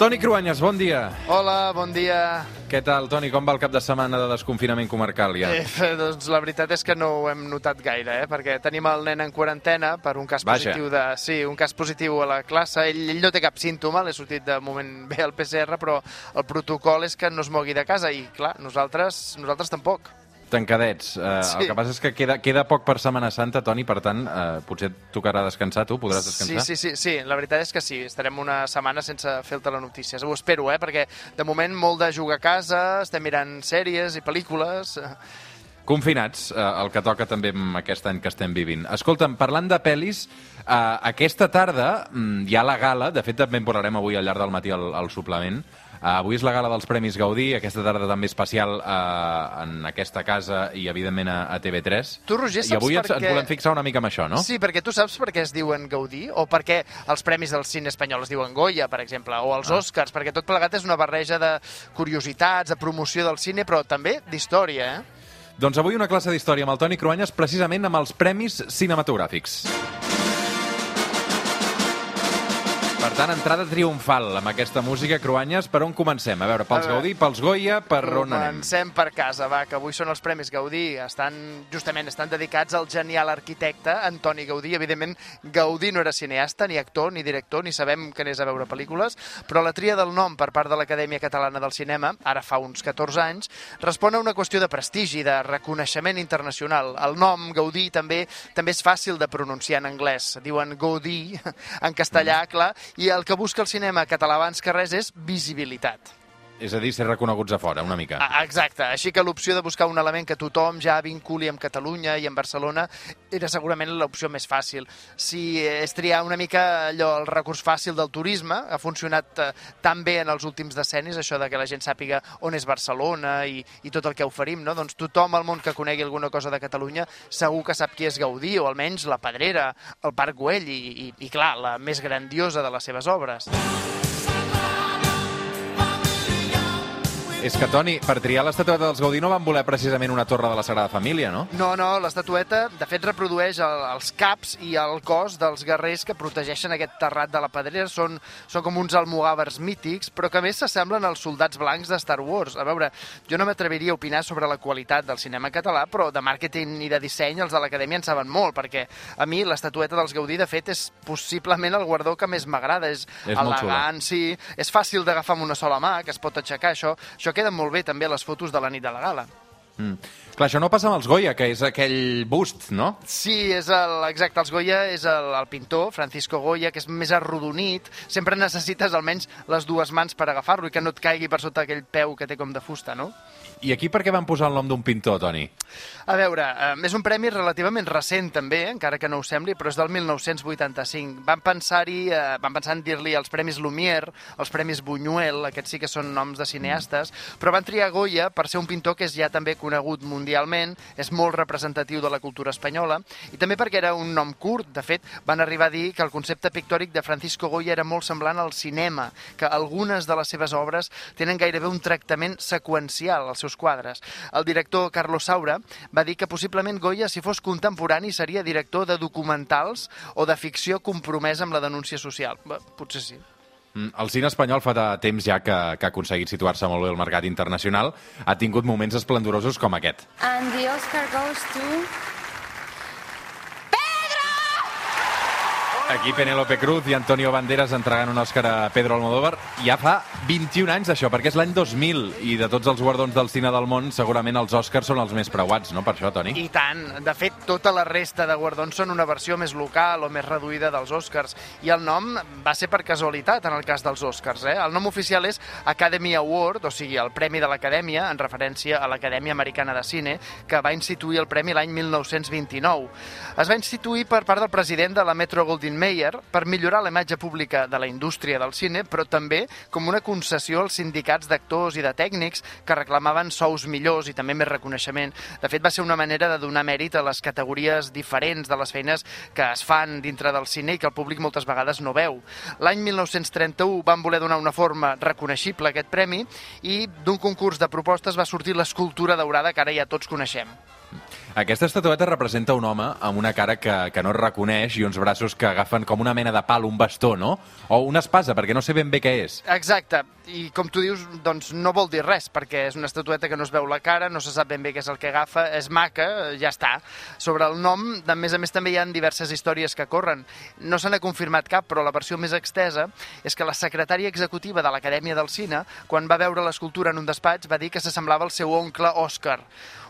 Toni Cruanyes, bon dia. Hola, bon dia. Què tal, Toni? Com va el cap de setmana de desconfinament comarcal ja? Eh, doncs la veritat és que no ho hem notat gaire, eh? perquè tenim el nen en quarantena per un cas Vaja. positiu de... Sí, un cas positiu a la classe. Ell, ell no té cap símptoma, l'he sortit de moment bé al PCR, però el protocol és que no es mogui de casa i, clar, nosaltres, nosaltres tampoc. Tancadets. Uh, Sí. El que passa és que queda, queda poc per Setmana Santa, Toni, per tant, uh, potser et tocarà descansar tu, podràs Sí, descansar? sí, sí, sí, la veritat és que sí, estarem una setmana sense fer la notícies. Ho espero, eh? perquè de moment molt de jugar a casa, estem mirant sèries i pel·lícules... Confinats, uh, el que toca també amb aquest any que estem vivint. Escolta'm, parlant de pel·lis, uh, aquesta tarda mm, hi ha la gala, de fet també en parlarem avui al llarg del matí al, al suplement, avui és la gala dels Premis Gaudí, aquesta tarda també especial uh, en aquesta casa i, evidentment, a, a TV3. Tu, Roger, I saps avui per ens, volem fixar una mica en això, no? Sí, perquè tu saps per què es diuen Gaudí? O per què els premis del cine espanyol es diuen Goya, per exemple, o els Ah. Oscars, perquè tot plegat és una barreja de curiositats, de promoció del cine, però també d'història, eh? Doncs avui una classe d'història amb el Toni Cruanyes, precisament amb els Premis Cinematogràfics. Tant, entrada triomfal amb aquesta música, Cruanyes. Per on comencem? A veure, pels A veure. Gaudí, pels Goya, per on anem? Comencem per casa, va, que avui són els Premis Gaudí. Estan, justament, estan dedicats al genial arquitecte Antoni Gaudí. Evidentment, Gaudí no era cineasta, ni actor, ni director, ni sabem que anés a veure pel·lícules, però la tria del nom per part de l'Acadèmia Catalana del Cinema, ara fa uns 14 anys, respon a una qüestió de prestigi, de reconeixement internacional. El nom Gaudí també també és fàcil de pronunciar en anglès. Diuen Gaudí, en castellà, clar, i el que busca el cinema català abans que res és visibilitat. És a dir, ser reconeguts a fora, una mica. Exacte, així que l'opció de buscar un element que tothom ja vinculi amb Catalunya i amb Barcelona era segurament l'opció més fàcil. Si és triar una mica allò, el recurs fàcil del turisme, ha funcionat eh, tan bé en els últims decennis, això de que la gent sàpiga on és Barcelona i, i tot el que oferim, no? doncs tothom al món que conegui alguna cosa de Catalunya segur que sap qui és Gaudí, o almenys la Pedrera, el Parc Güell i, i, i clar, la més grandiosa de les seves obres. És que, Toni, per triar l'estatueta dels Gaudí no van voler precisament una torre de la Sagrada Família, no? No, no, l'estatueta de fet reprodueix el, els caps i el cos dels guerrers que protegeixen aquest terrat de la pedrera. Són, són com uns almogàvers mítics, però que a més s'assemblen als soldats blancs de Star Wars. A veure, jo no m'atreviria a opinar sobre la qualitat del cinema català, però de màrqueting i de disseny els de l'Acadèmia en saben molt, perquè a mi l'estatueta dels Gaudí, de fet, és possiblement el guardó que més m'agrada. És, És elegant, sí, és fàcil d'agafar amb una sola mà, que es pot aixecar, això, això queda molt bé també a les fotos de la nit de la gala. Mm. Clar, això no passa amb els Goya, que és aquell bust, no? Sí, és el, exacte, els Goya és el, el pintor, Francisco Goya, que és més arrodonit. Sempre necessites almenys les dues mans per agafar-lo i que no et caigui per sota aquell peu que té com de fusta, no? I aquí per què van posar el nom d'un pintor, Toni? A veure, eh, és un premi relativament recent també, encara que no ho sembli, però és del 1985. Van pensar-hi, eh, van pensar en dir-li els Premis Lumière, els Premis Buñuel, aquests sí que són noms de cineastes, però van triar Goya per ser un pintor que és ja també conegut mundialment, és molt representatiu de la cultura espanyola, i també perquè era un nom curt. De fet, van arribar a dir que el concepte pictòric de Francisco Goya era molt semblant al cinema, que algunes de les seves obres tenen gairebé un tractament seqüencial als seus quadres. El director Carlos Saura va dir que possiblement Goya, si fos contemporani, seria director de documentals o de ficció compromesa amb la denúncia social. Bé, potser sí. Mm, El cine espanyol fa de temps ja que, que ha aconseguit situar-se molt bé al mercat internacional. Ha tingut moments esplendorosos com aquest. And the Oscar goes to... Aquí Penélope Cruz i Antonio Banderas entregant un Òscar a Pedro Almodóvar. Ja fa 21 anys d'això, perquè és l'any 2000 i de tots els guardons del cine del món segurament els Òscars són els més preuats, no? Per això, Toni? I tant. De fet, tota la resta de guardons són una versió més local o més reduïda dels Oscars. I el nom va ser per casualitat en el cas dels Oscars. Eh? El nom oficial és Academy Award, o sigui, el Premi de l'Acadèmia, en referència a l'Acadèmia Americana de Cine, que va instituir el premi l'any 1929. Es va instituir per part del president de la Metro Goldwyn Mayer per millorar la imatge pública de la indústria del cine, però també com una concessió als sindicats d'actors i de tècnics que reclamaven sous millors i també més reconeixement. De fet, va ser una manera de donar mèrit a les categories diferents de les feines que es fan dintre del cine i que el públic moltes vegades no veu. L'any 1931 van voler donar una forma reconeixible a aquest premi i d'un concurs de propostes va sortir l'escultura daurada que ara ja tots coneixem. Aquesta estatueta representa un home amb una cara que, que no es reconeix i uns braços que agafen com una mena de pal, un bastó, no? O una espasa, perquè no sé ben bé què és. Exacte, i com tu dius, doncs no vol dir res, perquè és una estatueta que no es veu la cara, no se sap ben bé què és el que agafa, és maca, ja està. Sobre el nom, a més a més, també hi ha diverses històries que corren. No se n'ha confirmat cap, però la versió més extesa és que la secretària executiva de l'Acadèmia del Cine, quan va veure l'escultura en un despatx, va dir que s'assemblava al seu oncle Òscar.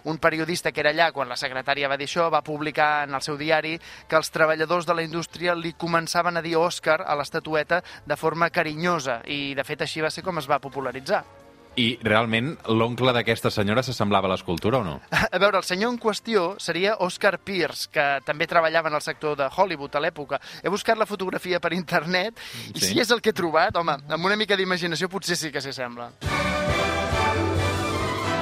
Un periodista que era allà quan la secretària va dir això va publicar en el seu diari que els treballadors de la indústria li començaven a dir Òscar a l'estatueta de forma carinyosa i, de fet, així va ser com es va popularitzar. I realment l'oncle d'aquesta senyora s'assemblava a l'escultura o no? A veure, el senyor en qüestió seria Oscar Pierce, que també treballava en el sector de Hollywood a l'època. He buscat la fotografia per internet i Sí. si és el que he trobat, home, amb una mica d'imaginació potser sí que s'hi sembla.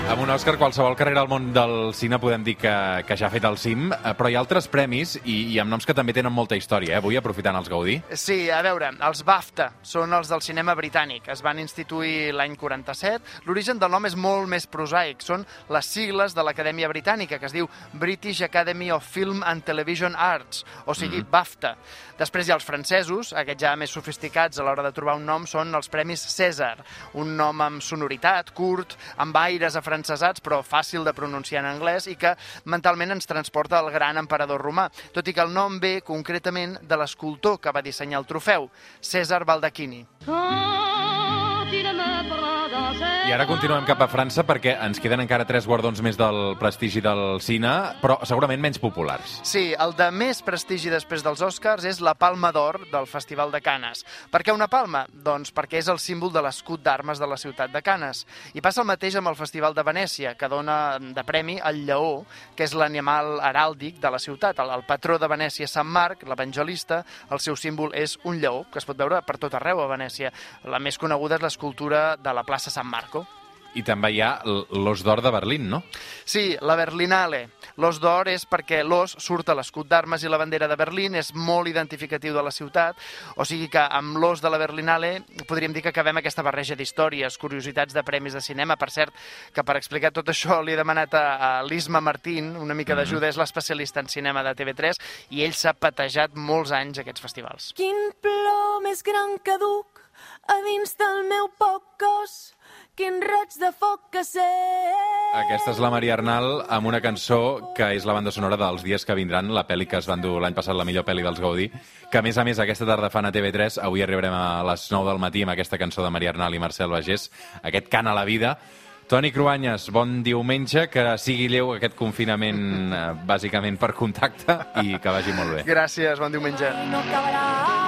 Amb un Òscar, qualsevol carrera al món del cine podem dir que, que ja ha fet el cim, eh, però hi ha altres premis i, i amb noms que també tenen molta història, eh? avui aprofitant els Gaudí. Sí, a veure, els BAFTA són els del cinema britànic. Es van instituir l'any 47. L'origen del nom és molt més prosaic. Són les sigles de l'Acadèmia Britànica, que es diu British Academy of Film and Television Arts, o sigui, mm -hmm. BAFTA. Després hi ha els francesos, aquests ja més sofisticats a l'hora de trobar un nom, són els Premis César. Un nom amb sonoritat, curt, amb aires afrancesats, però fàcil de pronunciar en anglès i que mentalment ens transporta al gran emperador romà, tot i que el nom ve concretament de l'escultor que va dissenyar el trofeu, César Baldacchini. Quand I ara continuem cap a França perquè ens queden encara tres guardons més del prestigi del cine, però segurament menys populars. Sí, el de més prestigi després dels Oscars és la Palma d'Or del Festival de Canes. Per què una palma? Doncs perquè és el símbol de l'escut d'armes de la ciutat de Canes. I passa el mateix amb el Festival de Venècia, que dona de premi el lleó, que és l'animal heràldic de la ciutat. El, el patró de Venècia és Sant Marc, l'evangelista, el seu símbol és un lleó, que es pot veure per tot arreu a Venècia. La més coneguda és l'escultura de la plaça San Marco. I també hi ha l'Os d'Or de Berlín, no? Sí, la Berlinale. L'os d'or és perquè l'os surt a l'escut d'armes i la bandera de Berlín, és molt identificatiu de la ciutat, o sigui que amb l'os de la Berlinale podríem dir que acabem aquesta barreja d'històries, curiositats de premis de cinema. Per cert, que per explicar tot això li he demanat a, a l'Isma Martín, una mica d'ajuda, és l'especialista en cinema de TV3, i ell s'ha patejat molts anys aquests festivals. Quin plor més gran que duc a dins del meu poc cos, quin raig de foc que sé. Aquesta és la Maria Arnal amb una cançó que és la banda sonora dels dies que vindran, la pel·li que es van dur l'any passat, la millor pel·li dels Gaudí, que a més a més aquesta tarda fan a TV3, avui arribarem a les 9 del matí amb aquesta cançó de Maria Arnal i Marcel Bagés, aquest cant a la vida. Toni Cruanyes, bon diumenge, que sigui lleu aquest confinament eh, bàsicament per contacte i que vagi molt bé. Gràcies, bon diumenge. No acabarà,